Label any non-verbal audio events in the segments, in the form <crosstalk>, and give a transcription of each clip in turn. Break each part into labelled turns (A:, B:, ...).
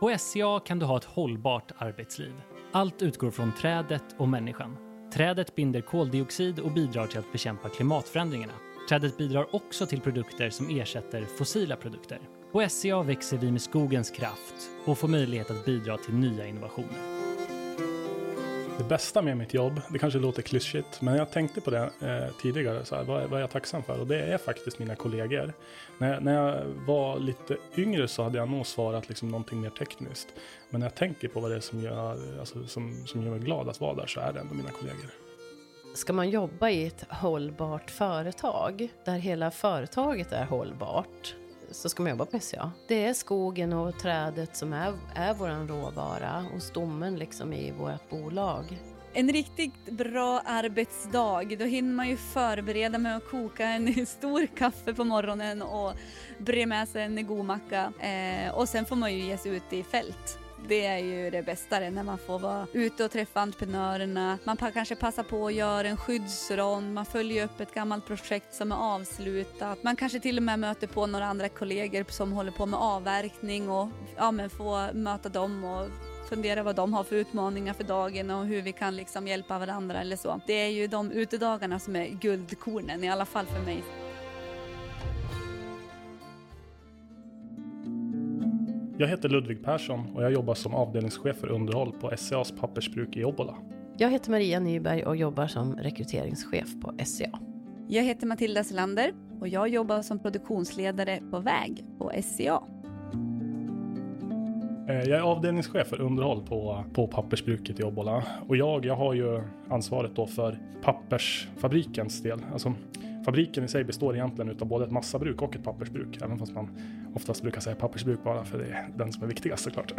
A: På SCA kan du ha ett hållbart arbetsliv. Allt utgår från trädet och människan. Trädet binder koldioxid och bidrar till att bekämpa klimatförändringarna. Trädet bidrar också till produkter som ersätter fossila produkter. På SCA växer vi med skogens kraft och får möjlighet att bidra till nya innovationer.
B: Det bästa med mitt jobb, det kanske låter klyschigt, men jag tänkte på det eh, tidigare. Så här, vad, vad är jag tacksam för? Och det är faktiskt mina kollegor. När, när jag var lite yngre så hade jag nog svarat liksom någonting mer tekniskt. Men när jag tänker på vad det är som gör, alltså, som, som gör mig glad att vara där så är det ändå mina kollegor.
C: Ska man jobba i ett hållbart företag, där hela företaget är hållbart, så ska man jobba på SCA. Det är skogen och trädet som är, är vår råvara och stommen liksom i vårt bolag.
D: En riktigt bra arbetsdag, då hinner man ju förbereda med att koka en <laughs> stor kaffe på morgonen och bre med sig en god macka. Eh, och sen får man ju ge sig ut i fält det är ju det bästa när man får vara ute och träffa entreprenörerna. Man kanske passar på att göra en skyddsrond, man följer upp ett gammalt projekt som är avslutat. Man kanske till och med möter på några andra kollegor som håller på med avverkning och ja, men får möta dem och fundera vad de har för utmaningar för dagen och hur vi kan liksom hjälpa varandra eller så. Det är ju de utedagarna som är guldkornen, i alla fall för mig.
B: Jag heter Ludvig Persson och jag jobbar som avdelningschef för underhåll på SCAs pappersbruk i Obbola.
C: Jag heter Maria Nyberg och jobbar som rekryteringschef på SCA.
D: Jag heter Matilda Selander och jag jobbar som produktionsledare på väg på SCA.
B: Eh, jag är avdelningschef för underhåll på, på pappersbruket i Obbola. Och jag, jag har ju ansvaret då för pappersfabrikens del. Alltså Fabriken i sig består egentligen av både ett massabruk och ett pappersbruk, även fast man oftast brukar säga pappersbruk bara för det är den som är viktigast såklart.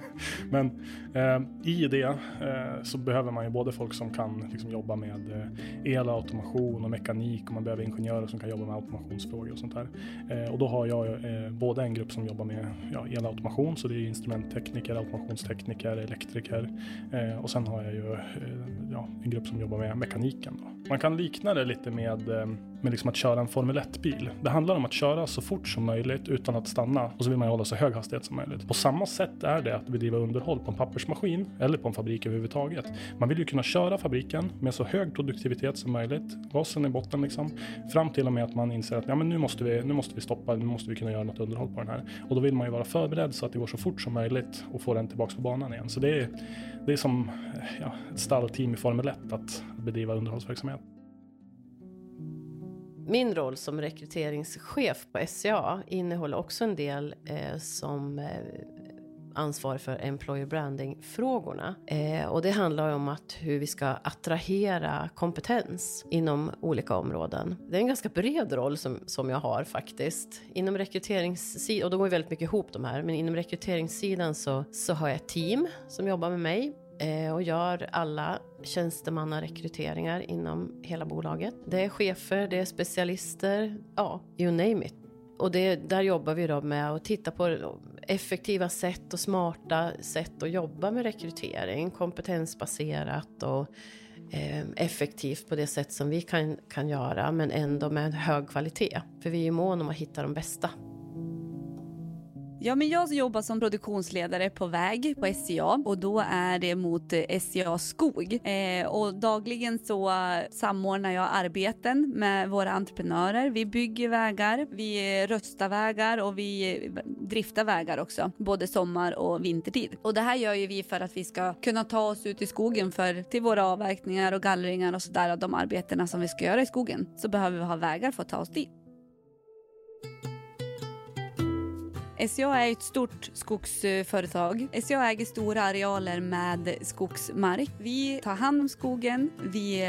B: <laughs> Men eh, i det eh, så behöver man ju både folk som kan liksom, jobba med eh, el, automation och mekanik och man behöver ingenjörer som kan jobba med automationsfrågor och sånt där. Eh, och då har jag eh, både en grupp som jobbar med ja, elautomation, så det är instrumenttekniker, automationstekniker, elektriker eh, och sen har jag ju eh, ja, en grupp som jobbar med mekaniken. Då. Man kan likna det lite med, eh, med liksom att köra en Formel 1-bil. Det handlar om att köra så fort som möjligt utan att stanna och så vill man hålla så hög hastighet som möjligt. På samma sätt är det att bedriva underhåll på en pappersmaskin eller på en fabrik överhuvudtaget. Man vill ju kunna köra fabriken med så hög produktivitet som möjligt, gasen i botten liksom, fram till och med att man inser att ja, men nu, måste vi, nu måste vi stoppa, nu måste vi kunna göra något underhåll på den här. Och då vill man ju vara förberedd så att det går så fort som möjligt och få den tillbaka på banan igen. Så det är, det är som ja, ett stallteam i Formel 1 att bedriva underhållsverksamhet.
C: Min roll som rekryteringschef på SCA innehåller också en del eh, som eh, ansvar för employer branding-frågorna. Eh, och det handlar om att hur vi ska attrahera kompetens inom olika områden. Det är en ganska bred roll som, som jag har faktiskt. Inom rekryteringssidan, och då går väldigt mycket ihop de här, men inom rekryteringssidan så, så har jag ett team som jobbar med mig Eh, och gör alla tjänstemannarekryteringar inom hela bolaget. Det är chefer, det är specialister, ja, you name it. Och det, där jobbar vi då med att titta på effektiva sätt och smarta sätt att jobba med rekrytering, kompetensbaserat och eh, effektivt på det sätt som vi kan, kan göra, men ändå med hög kvalitet. För vi är ju måna om att hitta de bästa.
D: Ja, men jag jobbar som produktionsledare på väg på SCA och då är det mot eh, SCA Skog. Eh, och dagligen så samordnar jag arbeten med våra entreprenörer. Vi bygger vägar, vi röstar vägar och vi driftar vägar också, både sommar och vintertid. Och det här gör ju vi för att vi ska kunna ta oss ut i skogen för till våra avverkningar och gallringar och sådär de arbetena som vi ska göra i skogen. Så behöver vi ha vägar för att ta oss dit. SCA är ett stort skogsföretag. SCA äger stora arealer med skogsmark. Vi tar hand om skogen, vi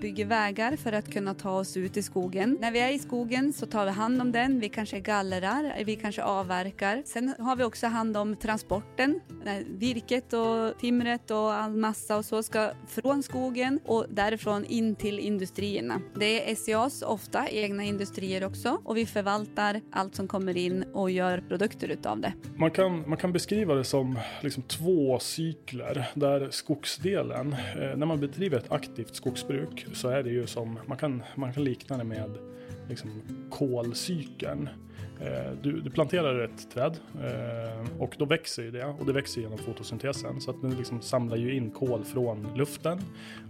D: bygger vägar för att kunna ta oss ut i skogen. När vi är i skogen så tar vi hand om den, vi kanske gallrar, vi kanske avverkar. Sen har vi också hand om transporten. Virket och timret och all massa och så ska från skogen och därifrån in till industrierna. Det är SCAs ofta egna industrier också och vi förvaltar allt som kommer in och gör produkter produkter utav det.
B: Man kan, man kan beskriva det som liksom två cykler där skogsdelen, eh, när man bedriver ett aktivt skogsbruk så är det ju som, man kan, man kan likna det med liksom kolcykeln. Eh, du, du, planterar ett träd eh, Och då växer ju det och det växer genom fotosyntesen så att den liksom samlar ju in kol från luften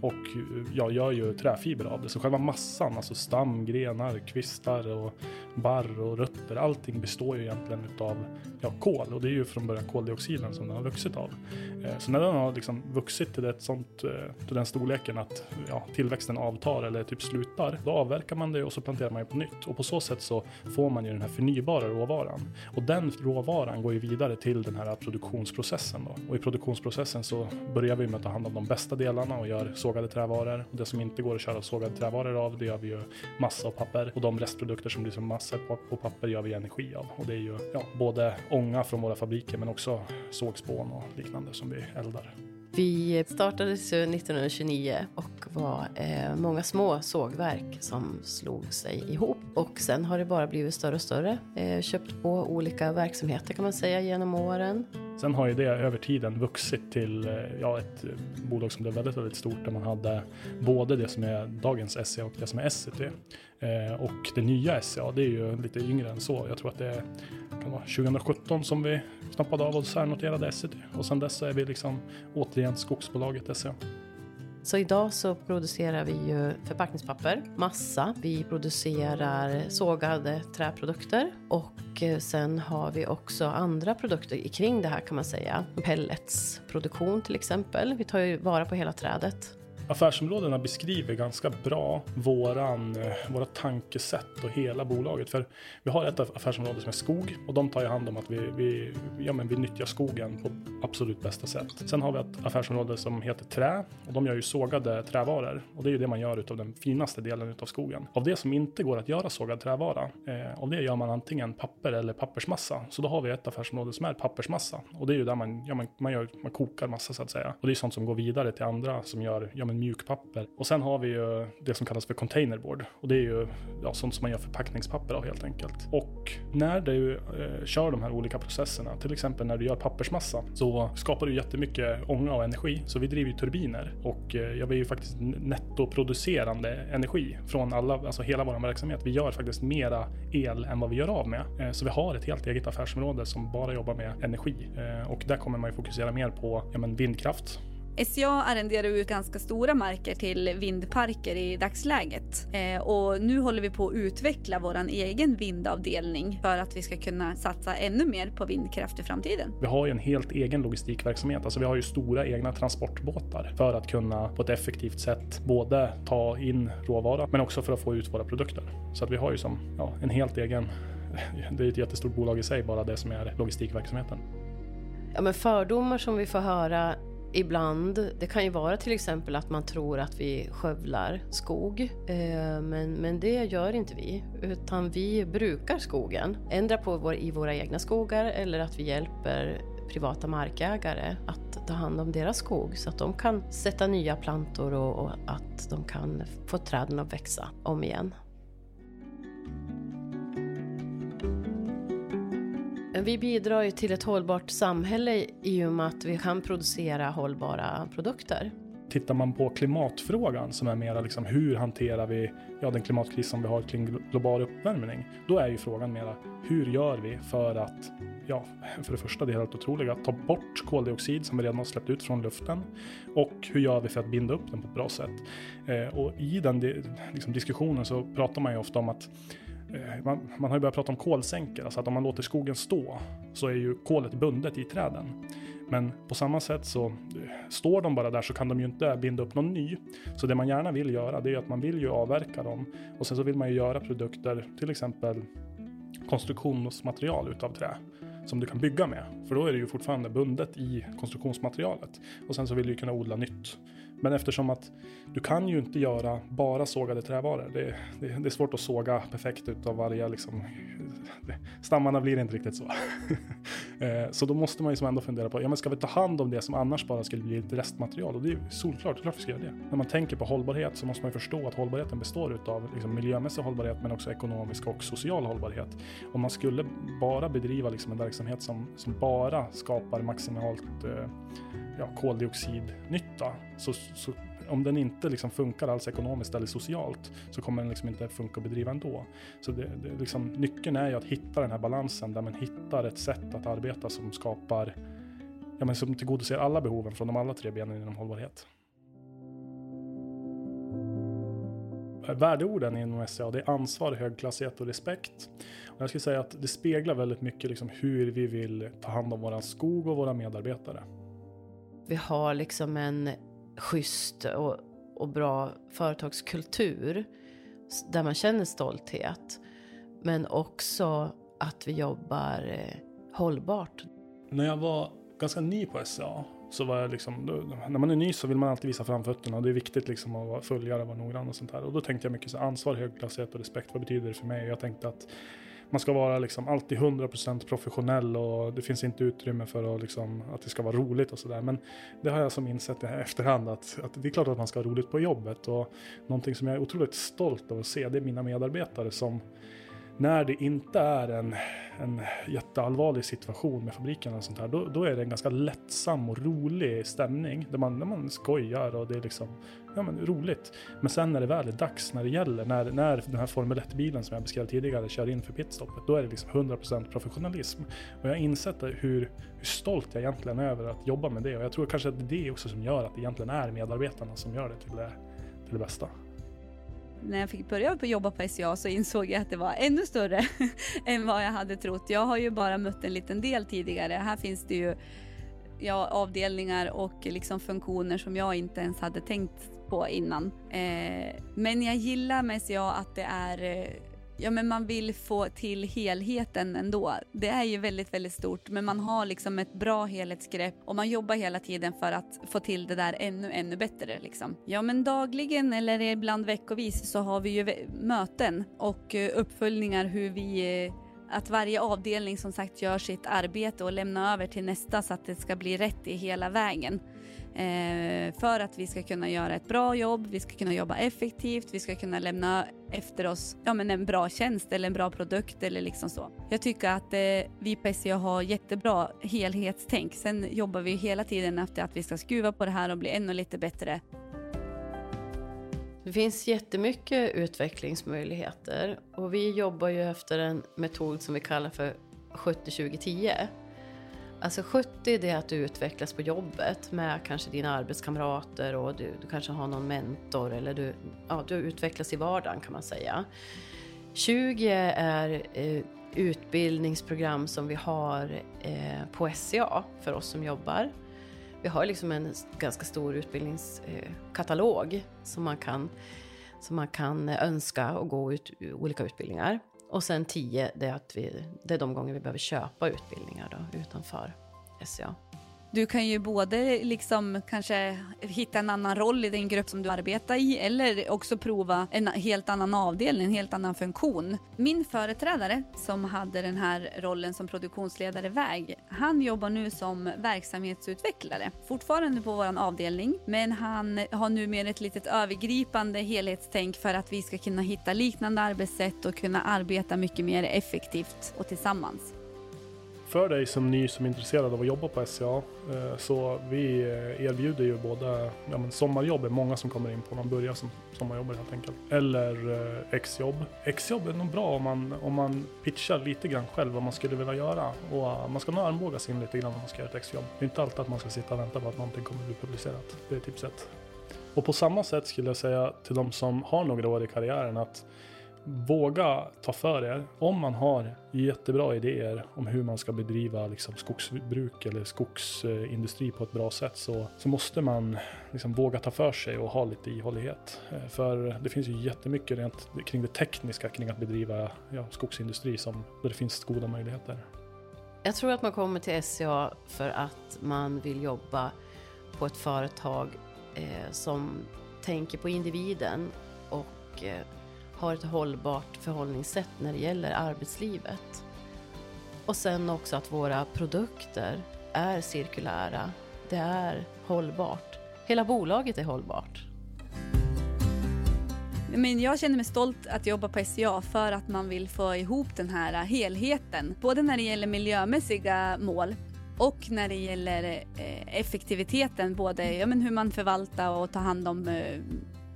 B: och eh, jag gör ju träfiber av det. Så själva massan, alltså stam, grenar, kvistar och barr och rötter, allting består ju egentligen utav ja, kol och det är ju från början koldioxiden som den har vuxit av. Så när den har liksom vuxit till, ett sånt, till den storleken att ja, tillväxten avtar eller typ slutar, då avverkar man det och så planterar man ju på nytt. Och på så sätt så får man ju den här förnyelsen förnybara råvaran. Och den råvaran går ju vidare till den här produktionsprocessen. Då. Och i produktionsprocessen så börjar vi med att ta hand om de bästa delarna och gör sågade trävaror. Och det som inte går att köra sågade trävaror av, det gör vi ju massa och papper. Och de restprodukter som blir som massa på papper gör vi energi av. Och det är ju ja, både ånga från våra fabriker men också sågspån och liknande som vi eldar.
C: Vi startades 1929 och var eh, många små sågverk som slog sig ihop. Och sen har det bara blivit större och större. Eh, köpt på olika verksamheter kan man säga genom åren.
B: Sen har ju det över tiden vuxit till eh, ja, ett eh, bolag som blev väldigt, väldigt stort där man hade både det som är dagens SCA och det som är SCT. Eh, och det nya SCA, det är ju lite yngre än så. Jag tror att det är, kan vara 2017 som vi knappade av och särnoterade Essity Och sen dess så är vi liksom återigen skogsbolaget SCA.
C: Så idag så producerar vi ju förpackningspapper, massa, vi producerar sågade träprodukter och eh, sen har vi också andra produkter kring det här kan man säga. Pelletsproduktion till exempel. Vi tar ju vara på hela trädet
B: affärsområdena beskriver ganska bra våran, eh, våra tankesätt och hela bolaget. För vi har ett affärsområde som är skog och de tar ju hand om att vi, vi, ja, men vi nyttjar skogen på absolut bästa sätt. Sen har vi ett affärsområde som heter trä och de gör ju sågade trävaror och det är ju det man gör utav den finaste delen utav skogen. Av det som inte går att göra sågad trävara, eh, av det gör man antingen papper eller pappersmassa. Så då har vi ett affärsområde som är pappersmassa och det är ju där man, ja, man, man, gör, man kokar massa så att säga. Och det är sånt som går vidare till andra som gör ja, men mjukpapper. Och sen har vi ju det som kallas för containerboard och det är ju ja, sånt som man gör förpackningspapper av helt enkelt. Och när du eh, kör de här olika processerna, till exempel när du gör pappersmassa, så skapar du jättemycket ånga och energi. Så vi driver ju turbiner och eh, jag är ju faktiskt nettoproducerande energi från alla, alltså hela vår verksamhet. Vi gör faktiskt mera el än vad vi gör av med. Eh, så vi har ett helt eget affärsområde som bara jobbar med energi eh, och där kommer man ju fokusera mer på ja, men vindkraft
D: SCA arrenderar ut ganska stora marker till vindparker i dagsläget. Eh, och nu håller vi på att utveckla vår egen vindavdelning för att vi ska kunna satsa ännu mer på vindkraft i framtiden.
B: Vi har ju en helt egen logistikverksamhet, alltså vi har ju stora egna transportbåtar för att kunna på ett effektivt sätt både ta in råvara men också för att få ut våra produkter. Så att vi har ju som ja, en helt egen <laughs> det är ett jättestort bolag i sig, bara det som är logistikverksamheten.
C: Ja, men fördomar som vi får höra Ibland, det kan ju vara till exempel att man tror att vi skövlar skog, eh, men, men det gör inte vi. Utan vi brukar skogen, ändra på vår, i våra egna skogar eller att vi hjälper privata markägare att ta hand om deras skog så att de kan sätta nya plantor och, och att de kan få träden att växa om igen. Vi bidrar ju till ett hållbart samhälle i och med att vi kan producera hållbara produkter.
B: Tittar man på klimatfrågan som är mera liksom hur hanterar vi ja, den klimatkris som vi har kring global uppvärmning? Då är ju frågan mera hur gör vi för att, ja, för det första det är helt otroliga, ta bort koldioxid som vi redan har släppt ut från luften och hur gör vi för att binda upp den på ett bra sätt? Eh, och i den liksom, diskussionen så pratar man ju ofta om att Eh, man, man, har ju börjat prata om kolsänkor, alltså att om man låter skogen stå så är ju kolet bundet i träden. Men på samma sätt så eh, står de bara där så kan de ju inte binda upp någon ny. Så det man gärna vill göra det är att man vill ju avverka dem och sen så vill man ju göra produkter, till exempel konstruktionsmaterial utav trä som du kan bygga med. För då är det ju fortfarande bundet i konstruktionsmaterialet. Och sen så vill du kunna odla nytt. Men eftersom att du kan ju inte göra bara sågade trävaror. Det, det, det är svårt att såga perfekt utav varje liksom, stammarna blir inte riktigt så. <laughs> Eh, så då måste man ju som ändå fundera på, ja men ska vi ta hand om det som annars bara skulle bli ett restmaterial? Och det är ju solklart, klart vi ska göra det. När man tänker på hållbarhet så måste man ju förstå att hållbarheten består utav liksom miljömässig hållbarhet men också ekonomisk och social hållbarhet. Om man skulle bara bedriva liksom en verksamhet som, som bara skapar maximalt eh, ja, koldioxidnytta så, så om den inte liksom funkar alls ekonomiskt eller socialt så kommer den liksom inte funka att bedriva ändå. Så det, det, liksom, nyckeln är ju att hitta den här balansen där man hittar ett sätt att arbeta som skapar, ja, men som tillgodoser alla behoven från de alla tre benen inom hållbarhet. Värdeorden inom SCA det är ansvar, högklassighet och respekt. Och jag skulle säga att det speglar väldigt mycket liksom hur vi vill ta hand om vår skog och våra medarbetare.
C: Vi har liksom en schysst och, och bra företagskultur där man känner stolthet. Men också att vi jobbar eh, hållbart.
B: När jag var ganska ny på SCA så var jag liksom, då, när man är ny så vill man alltid visa framfötterna och det är viktigt liksom att följa det, vara noggrann och sånt där. Och då tänkte jag mycket så ansvar, högklassighet och respekt, vad betyder det för mig? Jag tänkte att man ska vara liksom alltid 100% professionell och det finns inte utrymme för att, liksom, att det ska vara roligt och sådär. Men det har jag som insett i efterhand att, att det är klart att man ska ha roligt på jobbet och någonting som jag är otroligt stolt över att se det är mina medarbetare som när det inte är en, en jätteallvarlig situation med fabriken och sånt här, då, då är det en ganska lättsam och rolig stämning där man, där man skojar och det är liksom ja, men roligt. Men sen när det väl är dags, när det gäller, när, när den här Formel 1-bilen som jag beskrev tidigare kör in för pitstoppet, då är det liksom 100% professionalism. Och jag har insett hur, hur stolt jag egentligen är över att jobba med det och jag tror kanske att det är det också som gör att det egentligen är medarbetarna som gör det till det, till det bästa
D: när jag fick börja jobba på SCA så insåg jag att det var ännu större <laughs> än vad jag hade trott. Jag har ju bara mött en liten del tidigare. Här finns det ju ja, avdelningar och liksom funktioner som jag inte ens hade tänkt på innan. Eh, men jag gillar med SCA att det är eh, ja men man vill få till helheten ändå. Det är ju väldigt, väldigt stort, men man har liksom ett bra helhetsgrepp och man jobbar hela tiden för att få till det där ännu, ännu bättre liksom. Ja, men dagligen eller ibland veckovis så har vi ju möten och eh, uppföljningar hur vi eh, att varje avdelning som sagt gör sitt arbete och lämnar över till nästa så att det ska bli rätt i hela vägen. Eh, för att vi ska kunna göra ett bra jobb, vi ska kunna jobba effektivt, vi ska kunna lämna efter oss ja, men en bra tjänst eller en bra produkt eller liksom så. Jag tycker att eh, vi på SCA har jättebra helhetstänk. Sen jobbar vi hela tiden efter att vi ska skruva på det här och bli ännu lite bättre.
C: Det finns jättemycket utvecklingsmöjligheter och vi jobbar ju efter en metod som vi kallar för 70-20-10. Alltså 70 det är att du utvecklas på jobbet med kanske dina arbetskamrater och du, du kanske har någon mentor eller du, ja, du utvecklas i vardagen kan man säga. 20 är eh, utbildningsprogram som vi har eh, på SCA för oss som jobbar. Vi har liksom en ganska stor utbildningskatalog eh, som, man kan, som man kan önska och gå ut olika utbildningar. Och sen 10, det är, att vi, det är de gånger vi behöver köpa utbildningar då, utanför SCA.
D: Du kan ju både liksom kanske hitta en annan roll i den grupp som du arbetar i eller också prova en helt annan avdelning, en helt annan funktion. Min företrädare som hade den här rollen som produktionsledare väg, han jobbar nu som verksamhetsutvecklare. Fortfarande på vår avdelning, men han har nu mer ett litet övergripande helhetstänk för att vi ska kunna hitta liknande arbetssätt och kunna arbeta mycket mer effektivt och tillsammans
B: för dig som ny som är intresserad av att jobba på SCA eh, så vi eh, erbjuder ju både ja, men sommarjobb är många som kommer in på, man börjar som sommarjobbare helt enkelt. Eller eh, exjobb. Exjobb är nog bra om man, om man pitchar lite grann själv vad man skulle vilja göra. Och man ska nog armbågas in lite grann om man ska göra ett exjobb. Det är inte alltid att man ska sitta och vänta på att någonting kommer bli publicerat. Det är tipset. Och på samma sätt skulle jag säga till de som har några år i karriären att våga ta för er. Om man har jättebra idéer om hur man ska bedriva liksom, skogsbruk eller skogsindustri på ett bra sätt så, så måste man liksom, våga ta för sig och ha lite ihållighet. Eh, för det finns ju jättemycket rent kring det tekniska kring att bedriva ja, skogsindustri som, där det finns goda möjligheter.
C: Jag tror att man kommer till SCA för att man vill jobba på ett företag eh, som tänker på individen och eh, har ett hållbart förhållningssätt när det gäller arbetslivet. Och sen också att våra produkter är cirkulära. Det är hållbart. Hela bolaget är hållbart.
D: Men jag känner mig stolt att jobba på SCA för att man vill få ihop den här helheten. Både när det gäller miljömässiga mål Och när det gäller eh, effektiviteten, både ja, men hur man förvaltar och tar hand om eh,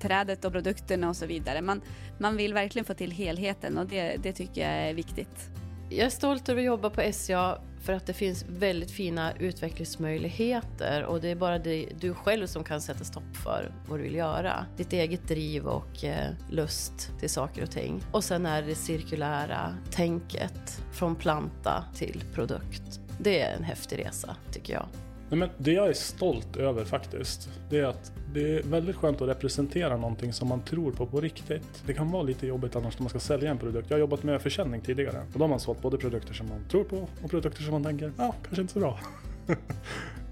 D: trädet och produkterna och så vidare. Man, man vill verkligen få till helheten och det, det tycker jag är viktigt.
C: Jag är stolt över att jobba på SCA för att det finns väldigt fina utvecklingsmöjligheter och det är bara det, du själv som kan sätta stopp för vad du vill göra. Ditt eget driv och eh, lust till saker och ting. Och sen är det cirkulära tänket från planta till produkt. Det är en häftig resa tycker jag.
B: Nej, men det jag är stolt över faktiskt, det är att det är väldigt skönt att representera någonting som man tror på på riktigt. Det kan vara lite jobbigt annars när man ska sälja en produkt. Jag har jobbat med försäljning tidigare och då har man sålt både produkter som man tror på och produkter som man tänker, ja, kanske inte så bra. <laughs>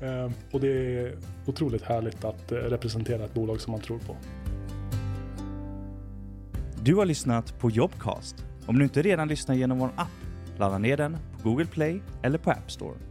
B: Ehm, och det är otroligt härligt att eh, representera ett bolag som man tror på.
E: Du har lyssnat på Jobcast. Om du inte redan lyssnar genom vår app, ladda ner den på Google Play eller på App Store.